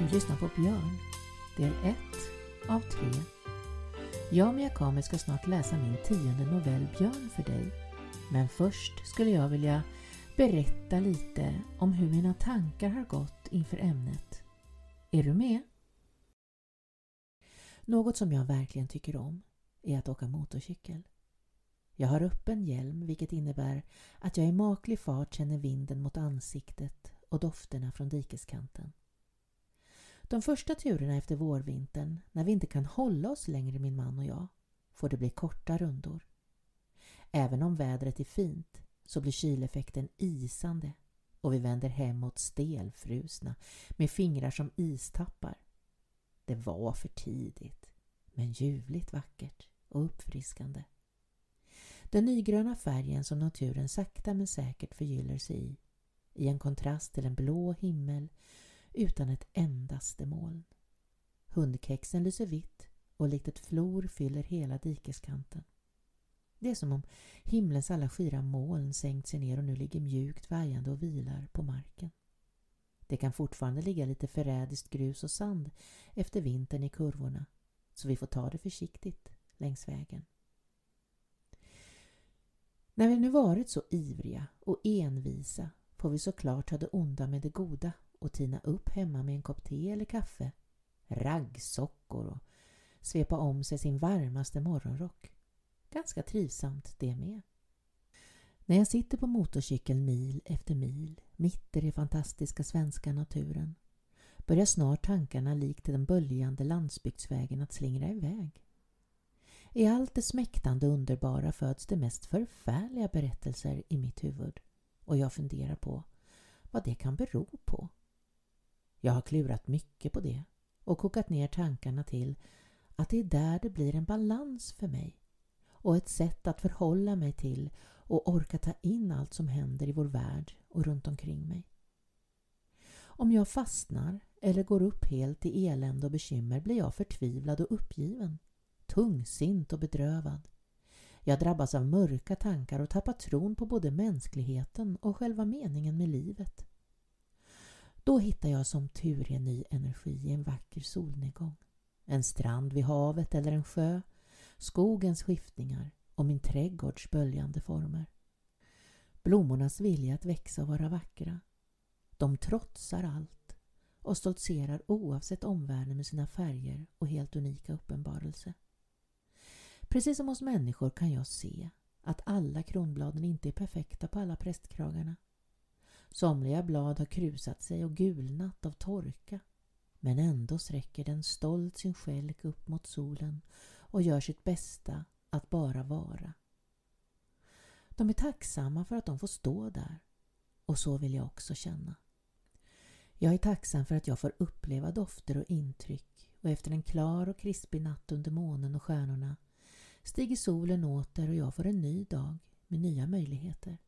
Du lyssnar på Björn, del 1 av 3. Jag, Mia Kame, ska snart läsa min tionde novell Björn för dig. Men först skulle jag vilja berätta lite om hur mina tankar har gått inför ämnet. Är du med? Något som jag verkligen tycker om är att åka motorcykel. Jag har öppen hjälm vilket innebär att jag i maklig fart känner vinden mot ansiktet och dofterna från dikeskanten. De första turerna efter vårvintern, när vi inte kan hålla oss längre min man och jag, får det bli korta rundor. Även om vädret är fint så blir kyleffekten isande och vi vänder hemåt stelfrusna med fingrar som istappar. Det var för tidigt, men ljuvligt vackert och uppfriskande. Den nygröna färgen som naturen sakta men säkert förgyller sig i, i en kontrast till en blå himmel utan ett endaste moln. Hundkexen lyser vitt och likt ett flor fyller hela dikeskanten. Det är som om himlens alla skira moln sänkt sig ner och nu ligger mjukt vajande och vilar på marken. Det kan fortfarande ligga lite förrädiskt grus och sand efter vintern i kurvorna så vi får ta det försiktigt längs vägen. När vi nu varit så ivriga och envisa får vi såklart ta det onda med det goda och tina upp hemma med en kopp te eller kaffe, raggsockor och svepa om sig sin varmaste morgonrock. Ganska trivsamt det med. När jag sitter på motorcykeln mil efter mil mitt i den fantastiska svenska naturen börjar snart tankarna likt den böljande landsbygdsvägen att slingra iväg. I allt det smäktande underbara föds det mest förfärliga berättelser i mitt huvud och jag funderar på vad det kan bero på. Jag har klurat mycket på det och kokat ner tankarna till att det är där det blir en balans för mig och ett sätt att förhålla mig till och orka ta in allt som händer i vår värld och runt omkring mig. Om jag fastnar eller går upp helt i elände och bekymmer blir jag förtvivlad och uppgiven, tungsint och bedrövad. Jag drabbas av mörka tankar och tappar tron på både mänskligheten och själva meningen med livet. Då hittar jag som tur är ny energi i en vacker solnedgång. En strand vid havet eller en sjö, skogens skiftningar och min trädgårds böljande former. Blommornas vilja att växa och vara vackra. De trotsar allt och stoltserar oavsett omvärlden med sina färger och helt unika uppenbarelse. Precis som hos människor kan jag se att alla kronbladen inte är perfekta på alla prästkragarna. Somliga blad har krusat sig och gulnat av torka men ändå sträcker den stolt sin skälk upp mot solen och gör sitt bästa att bara vara. De är tacksamma för att de får stå där och så vill jag också känna. Jag är tacksam för att jag får uppleva dofter och intryck och efter en klar och krispig natt under månen och stjärnorna stiger solen åter och jag får en ny dag med nya möjligheter.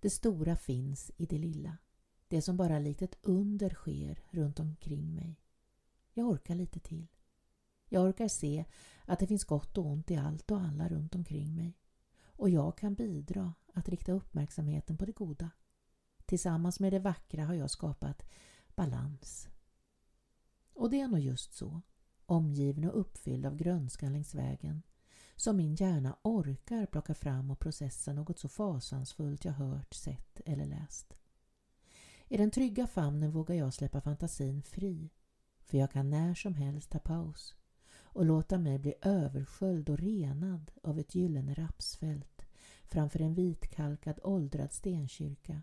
Det stora finns i det lilla. Det som bara likt ett under sker runt omkring mig. Jag orkar lite till. Jag orkar se att det finns gott och ont i allt och alla runt omkring mig. Och jag kan bidra att rikta uppmärksamheten på det goda. Tillsammans med det vackra har jag skapat balans. Och det är nog just så, omgiven och uppfylld av grönskan längs vägen, som min hjärna orkar plocka fram och processa något så fasansfullt jag hört, sett eller läst. I den trygga famnen vågar jag släppa fantasin fri, för jag kan när som helst ta paus och låta mig bli översköljd och renad av ett gyllene rapsfält framför en vitkalkad åldrad stenkyrka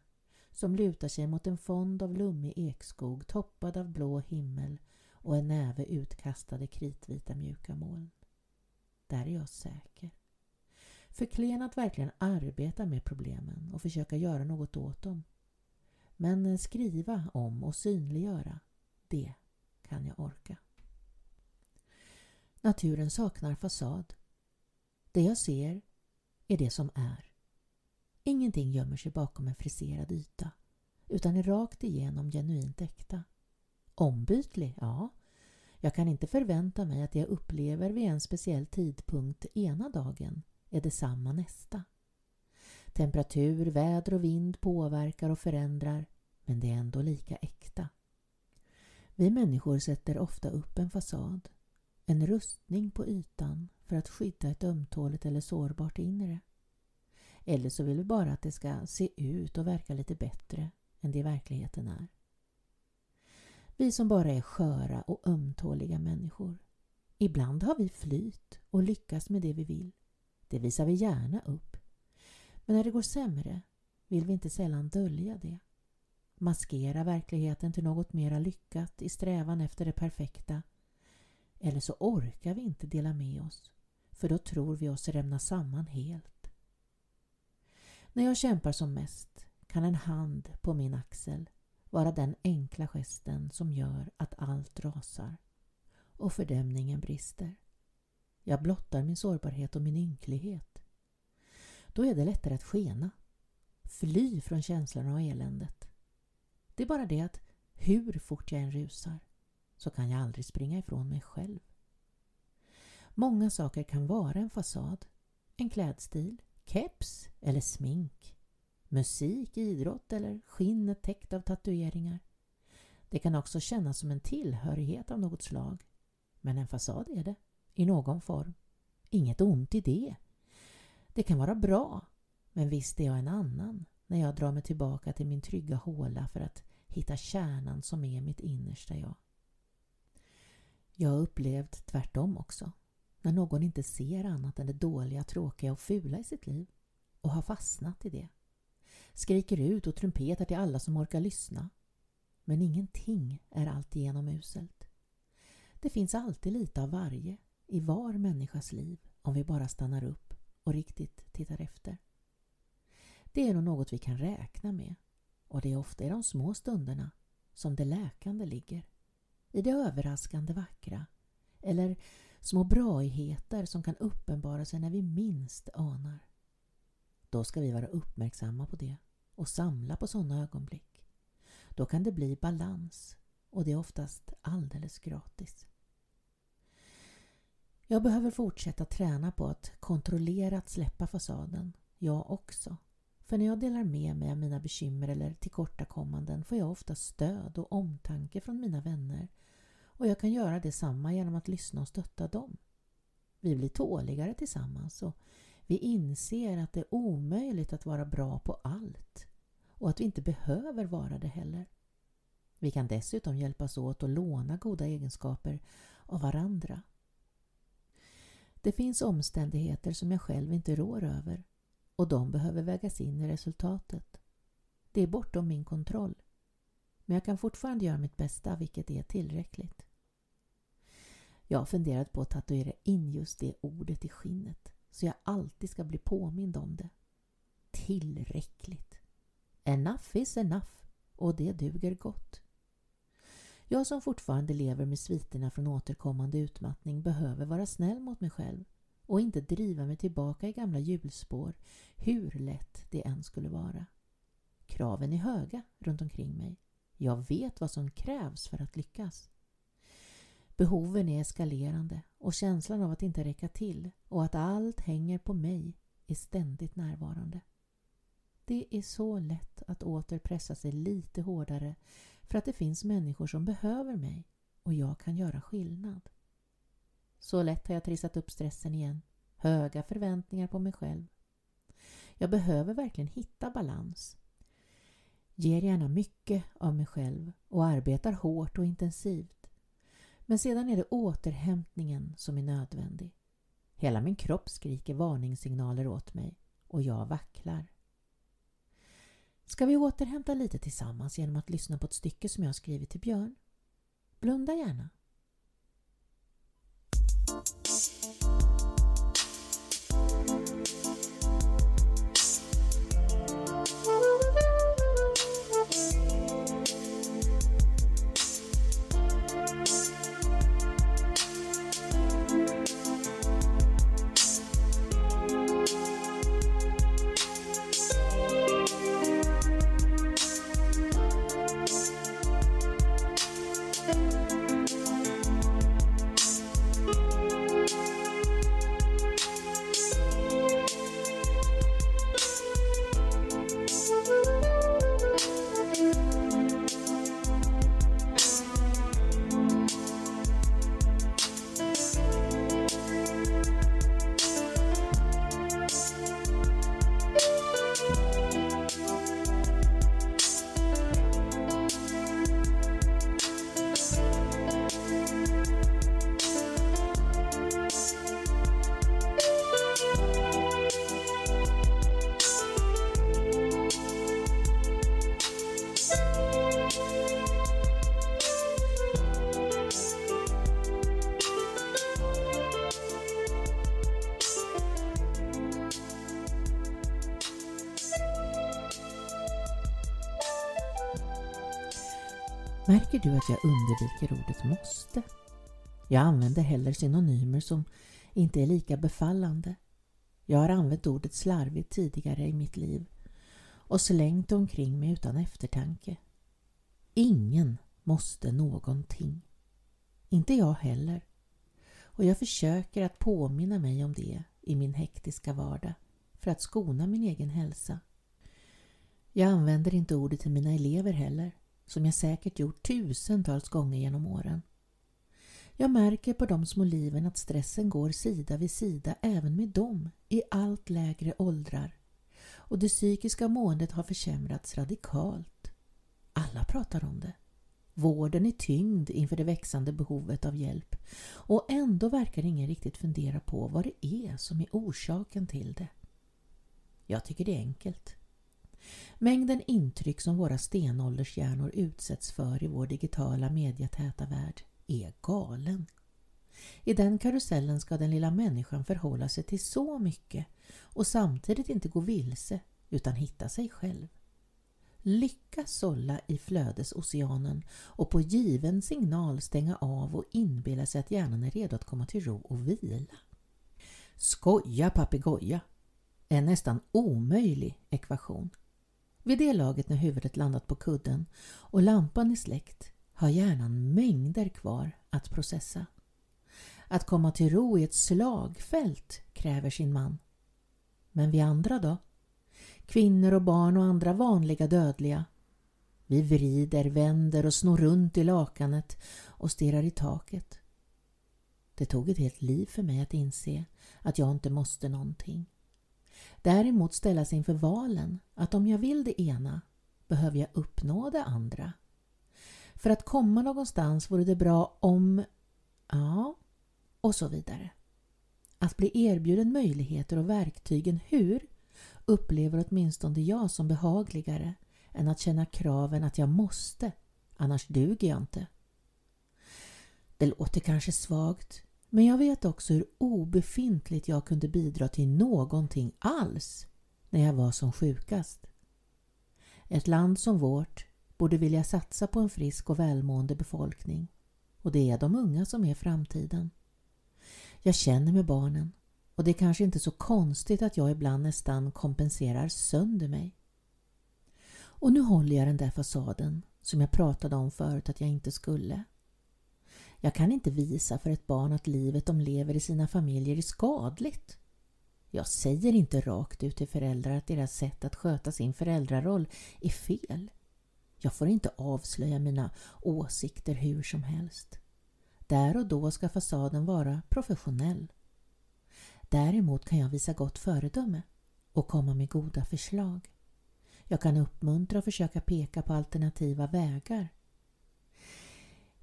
som lutar sig mot en fond av lummig ekskog toppad av blå himmel och en näve utkastade kritvita mjuka moln. Där är jag säker. För klen att verkligen arbeta med problemen och försöka göra något åt dem. Men skriva om och synliggöra, det kan jag orka. Naturen saknar fasad. Det jag ser är det som är. Ingenting gömmer sig bakom en friserad yta utan är rakt igenom genuint äkta. Ombytlig, ja, jag kan inte förvänta mig att det jag upplever vid en speciell tidpunkt ena dagen är detsamma nästa. Temperatur, väder och vind påverkar och förändrar men det är ändå lika äkta. Vi människor sätter ofta upp en fasad, en rustning på ytan för att skydda ett ömtåligt eller sårbart inre. Eller så vill vi bara att det ska se ut och verka lite bättre än det i verkligheten är. Vi som bara är sköra och ömtåliga människor. Ibland har vi flyt och lyckas med det vi vill. Det visar vi gärna upp. Men när det går sämre vill vi inte sällan dölja det. Maskera verkligheten till något mera lyckat i strävan efter det perfekta. Eller så orkar vi inte dela med oss, för då tror vi oss rämna samman helt. När jag kämpar som mest kan en hand på min axel vara den enkla gesten som gör att allt rasar och fördämningen brister. Jag blottar min sårbarhet och min ynklighet. Då är det lättare att skena. Fly från känslorna och eländet. Det är bara det att hur fort jag än rusar så kan jag aldrig springa ifrån mig själv. Många saker kan vara en fasad, en klädstil, keps eller smink, musik, idrott eller skinnet täckt av tatueringar. Det kan också kännas som en tillhörighet av något slag. Men en fasad är det, i någon form. Inget ont i det. Det kan vara bra, men visst är jag en annan när jag drar mig tillbaka till min trygga håla för att hitta kärnan som är mitt innersta jag. Jag har upplevt tvärtom också. När någon inte ser annat än det dåliga, tråkiga och fula i sitt liv och har fastnat i det. Skriker ut och trumpetar till alla som orkar lyssna. Men ingenting är alltigenom uselt. Det finns alltid lite av varje i var människas liv om vi bara stannar upp och riktigt tittar efter. Det är nog något vi kan räkna med och det är ofta i de små stunderna som det läkande ligger. I det överraskande vackra eller små braigheter som kan uppenbara sig när vi minst anar. Då ska vi vara uppmärksamma på det och samla på sådana ögonblick. Då kan det bli balans och det är oftast alldeles gratis. Jag behöver fortsätta träna på att kontrollerat släppa fasaden, jag också. För när jag delar med mig av mina bekymmer eller tillkortakommanden får jag ofta stöd och omtanke från mina vänner och jag kan göra detsamma genom att lyssna och stötta dem. Vi blir tåligare tillsammans och vi inser att det är omöjligt att vara bra på allt och att vi inte behöver vara det heller. Vi kan dessutom hjälpas åt att låna goda egenskaper av varandra. Det finns omständigheter som jag själv inte rår över och de behöver vägas in i resultatet. Det är bortom min kontroll. Men jag kan fortfarande göra mitt bästa, vilket är tillräckligt. Jag har funderat på att tatuera in just det ordet i skinnet så jag alltid ska bli påmind om det. Tillräckligt. Enough is enough och det duger gott. Jag som fortfarande lever med sviterna från återkommande utmattning behöver vara snäll mot mig själv och inte driva mig tillbaka i gamla hjulspår hur lätt det än skulle vara. Kraven är höga runt omkring mig. Jag vet vad som krävs för att lyckas. Behoven är eskalerande och känslan av att inte räcka till och att allt hänger på mig är ständigt närvarande. Det är så lätt att åter pressa sig lite hårdare för att det finns människor som behöver mig och jag kan göra skillnad. Så lätt har jag trissat upp stressen igen. Höga förväntningar på mig själv. Jag behöver verkligen hitta balans. Ger gärna mycket av mig själv och arbetar hårt och intensivt. Men sedan är det återhämtningen som är nödvändig. Hela min kropp skriker varningssignaler åt mig och jag vacklar. Ska vi återhämta lite tillsammans genom att lyssna på ett stycke som jag har skrivit till Björn? Blunda gärna. Märker du att jag undviker ordet måste? Jag använder hellre synonymer som inte är lika befallande. Jag har använt ordet slarvigt tidigare i mitt liv och slängt omkring mig utan eftertanke. Ingen måste någonting. Inte jag heller. Och jag försöker att påminna mig om det i min hektiska vardag för att skona min egen hälsa. Jag använder inte ordet till mina elever heller, som jag säkert gjort tusentals gånger genom åren. Jag märker på de små liven att stressen går sida vid sida även med dem i allt lägre åldrar och det psykiska måendet har försämrats radikalt. Alla pratar om det. Vården är tyngd inför det växande behovet av hjälp och ändå verkar ingen riktigt fundera på vad det är som är orsaken till det. Jag tycker det är enkelt. Mängden intryck som våra stenåldershjärnor utsätts för i vår digitala mediatäta värld är galen. I den karusellen ska den lilla människan förhålla sig till så mycket och samtidigt inte gå vilse utan hitta sig själv. Lyckas sålla i flödesoceanen och på given signal stänga av och inbilla sig att hjärnan är redo att komma till ro och vila. Skoja papegoja! En nästan omöjlig ekvation. Vid det laget när huvudet landat på kudden och lampan är släckt har hjärnan mängder kvar att processa. Att komma till ro i ett slagfält kräver sin man. Men vi andra då? Kvinnor och barn och andra vanliga dödliga. Vi vrider, vänder och snor runt i lakanet och stirrar i taket. Det tog ett helt liv för mig att inse att jag inte måste någonting. Däremot ställas inför valen att om jag vill det ena behöver jag uppnå det andra. För att komma någonstans vore det bra om... Ja, och så vidare. Att bli erbjuden möjligheter och verktygen hur upplever åtminstone jag som behagligare än att känna kraven att jag måste, annars duger jag inte. Det låter kanske svagt, men jag vet också hur obefintligt jag kunde bidra till någonting alls när jag var som sjukast. Ett land som vårt borde vilja satsa på en frisk och välmående befolkning och det är de unga som är framtiden. Jag känner med barnen och det är kanske inte så konstigt att jag ibland nästan kompenserar sönder mig. Och nu håller jag den där fasaden som jag pratade om förut att jag inte skulle. Jag kan inte visa för ett barn att livet de lever i sina familjer är skadligt. Jag säger inte rakt ut till föräldrar att deras sätt att sköta sin föräldraroll är fel. Jag får inte avslöja mina åsikter hur som helst. Där och då ska fasaden vara professionell. Däremot kan jag visa gott föredöme och komma med goda förslag. Jag kan uppmuntra och försöka peka på alternativa vägar.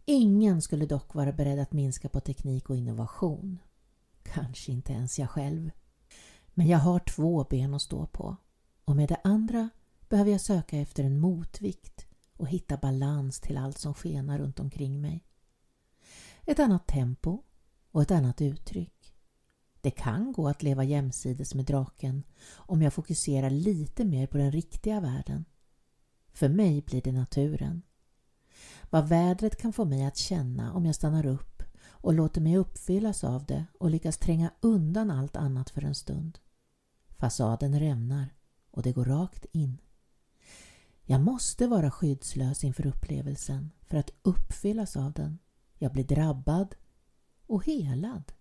Ingen skulle dock vara beredd att minska på teknik och innovation. Kanske inte ens jag själv. Men jag har två ben att stå på och med det andra behöver jag söka efter en motvikt och hitta balans till allt som skenar runt omkring mig. Ett annat tempo och ett annat uttryck. Det kan gå att leva jämsides med draken om jag fokuserar lite mer på den riktiga världen. För mig blir det naturen. Vad vädret kan få mig att känna om jag stannar upp och låter mig uppfyllas av det och lyckas tränga undan allt annat för en stund. Fasaden rämnar och det går rakt in. Jag måste vara skyddslös inför upplevelsen för att uppfyllas av den. Jag blir drabbad och helad.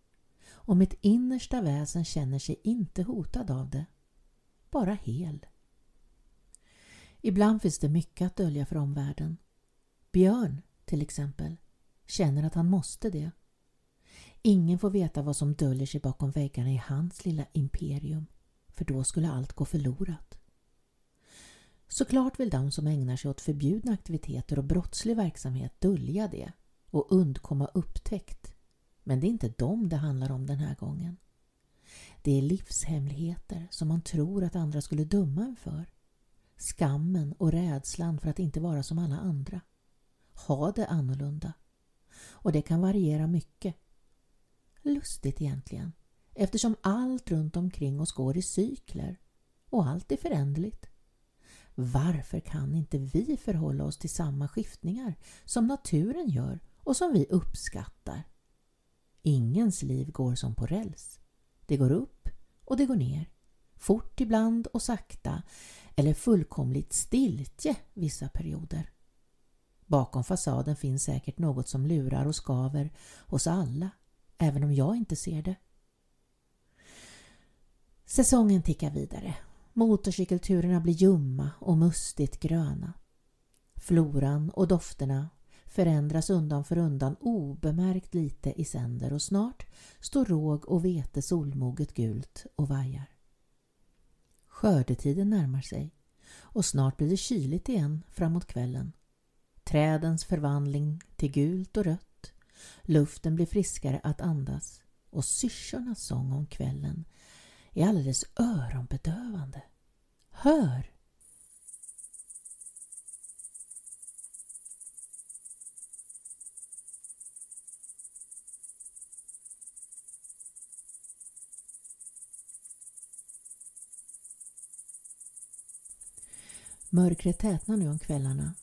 Och mitt innersta väsen känner sig inte hotad av det. Bara hel. Ibland finns det mycket att dölja för omvärlden. Björn, till exempel, känner att han måste det. Ingen får veta vad som döljer sig bakom väggarna i hans lilla imperium, för då skulle allt gå förlorat. Såklart vill de som ägnar sig åt förbjudna aktiviteter och brottslig verksamhet dölja det och undkomma upptäckt. Men det är inte dem det handlar om den här gången. Det är livshemligheter som man tror att andra skulle döma en för. Skammen och rädslan för att inte vara som alla andra. Ha det annorlunda. Och det kan variera mycket. Lustigt egentligen, eftersom allt runt omkring oss går i cykler och allt är föränderligt. Varför kan inte vi förhålla oss till samma skiftningar som naturen gör och som vi uppskattar? Ingens liv går som på räls. Det går upp och det går ner. Fort ibland och sakta eller fullkomligt stiltje vissa perioder. Bakom fasaden finns säkert något som lurar och skaver hos alla, även om jag inte ser det. Säsongen tickar vidare. Motorcykelturerna blir ljumma och mustigt gröna. Floran och dofterna förändras undan för undan obemärkt lite i sänder och snart står råg och vete solmoget gult och vajar. Skördetiden närmar sig och snart blir det kyligt igen framåt kvällen. Trädens förvandling till gult och rött. Luften blir friskare att andas och syrsornas sång om kvällen är alldeles öronbedövande. Hör! Mörkret tätnar nu om kvällarna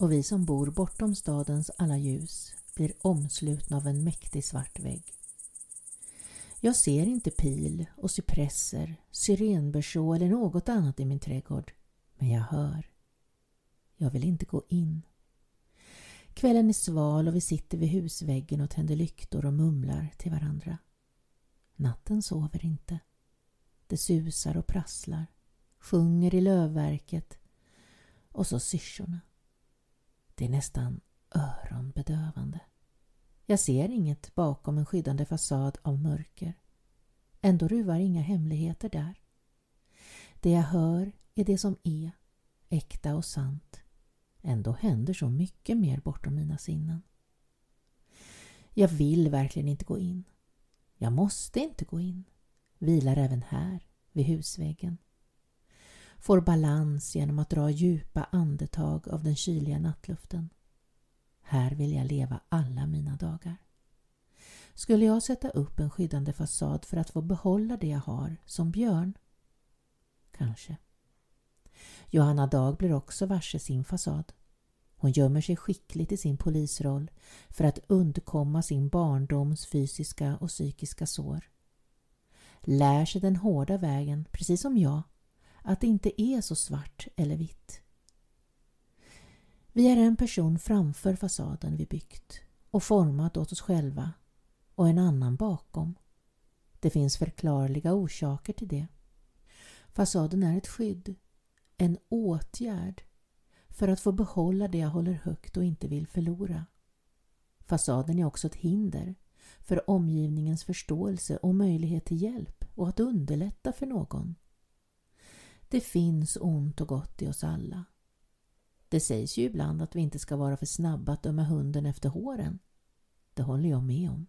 och vi som bor bortom stadens alla ljus blir omslutna av en mäktig svart vägg. Jag ser inte pil och cypresser, syrenberså eller något annat i min trädgård, men jag hör. Jag vill inte gå in. Kvällen är sval och vi sitter vid husväggen och tänder lyktor och mumlar till varandra. Natten sover inte. Det susar och prasslar, sjunger i lövverket och så syrsorna. Det är nästan öronbedövande. Jag ser inget bakom en skyddande fasad av mörker. Ändå ruvar inga hemligheter där. Det jag hör är det som är, äkta och sant. Ändå händer så mycket mer bortom mina sinnen. Jag vill verkligen inte gå in. Jag måste inte gå in. Vilar även här, vid husväggen. Får balans genom att dra djupa andetag av den kyliga nattluften. Här vill jag leva alla mina dagar. Skulle jag sätta upp en skyddande fasad för att få behålla det jag har som björn? Kanske. Johanna Dag blir också varse sin fasad. Hon gömmer sig skickligt i sin polisroll för att undkomma sin barndoms fysiska och psykiska sår. Lär sig den hårda vägen, precis som jag, att det inte är så svart eller vitt. Vi är en person framför fasaden vi byggt och format åt oss själva och en annan bakom. Det finns förklarliga orsaker till det. Fasaden är ett skydd, en åtgärd för att få behålla det jag håller högt och inte vill förlora. Fasaden är också ett hinder för omgivningens förståelse och möjlighet till hjälp och att underlätta för någon. Det finns ont och gott i oss alla. Det sägs ju ibland att vi inte ska vara för snabba att döma hunden efter håren. Det håller jag med om.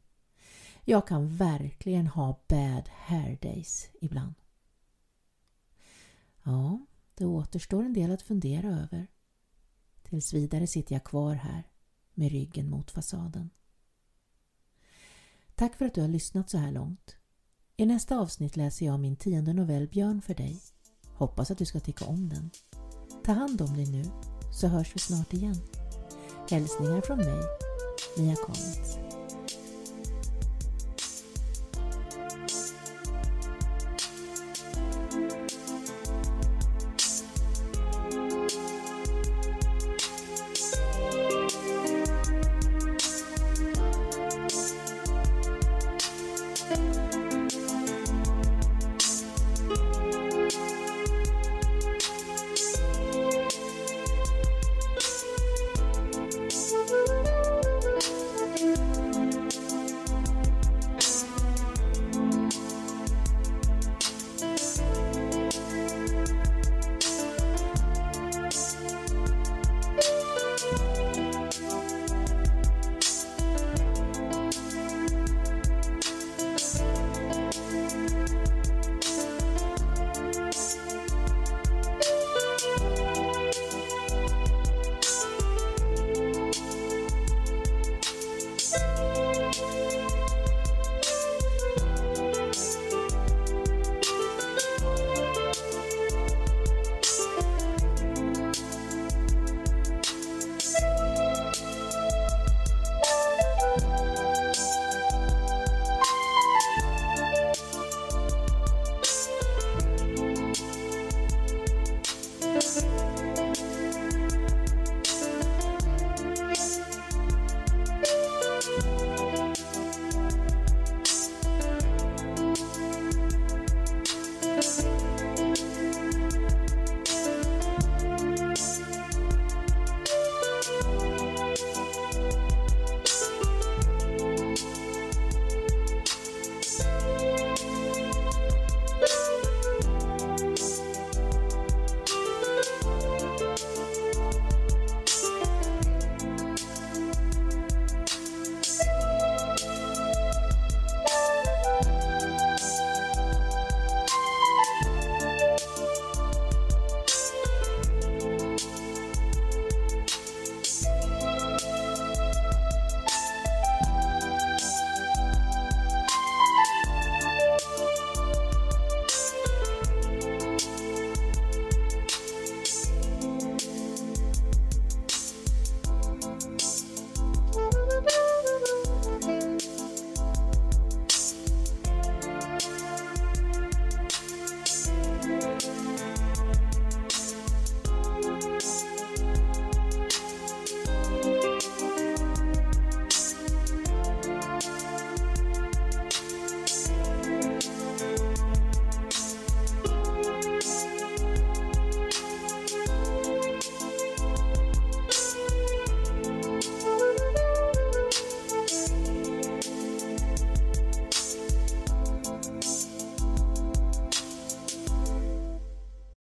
Jag kan verkligen ha bad hair days ibland. Ja, det återstår en del att fundera över. Tills vidare sitter jag kvar här med ryggen mot fasaden. Tack för att du har lyssnat så här långt. I nästa avsnitt läser jag min tionde novell Björn för dig. Hoppas att du ska tycka om den. Ta hand om dig nu så hörs vi snart igen. Hälsningar från mig, Mia Collins.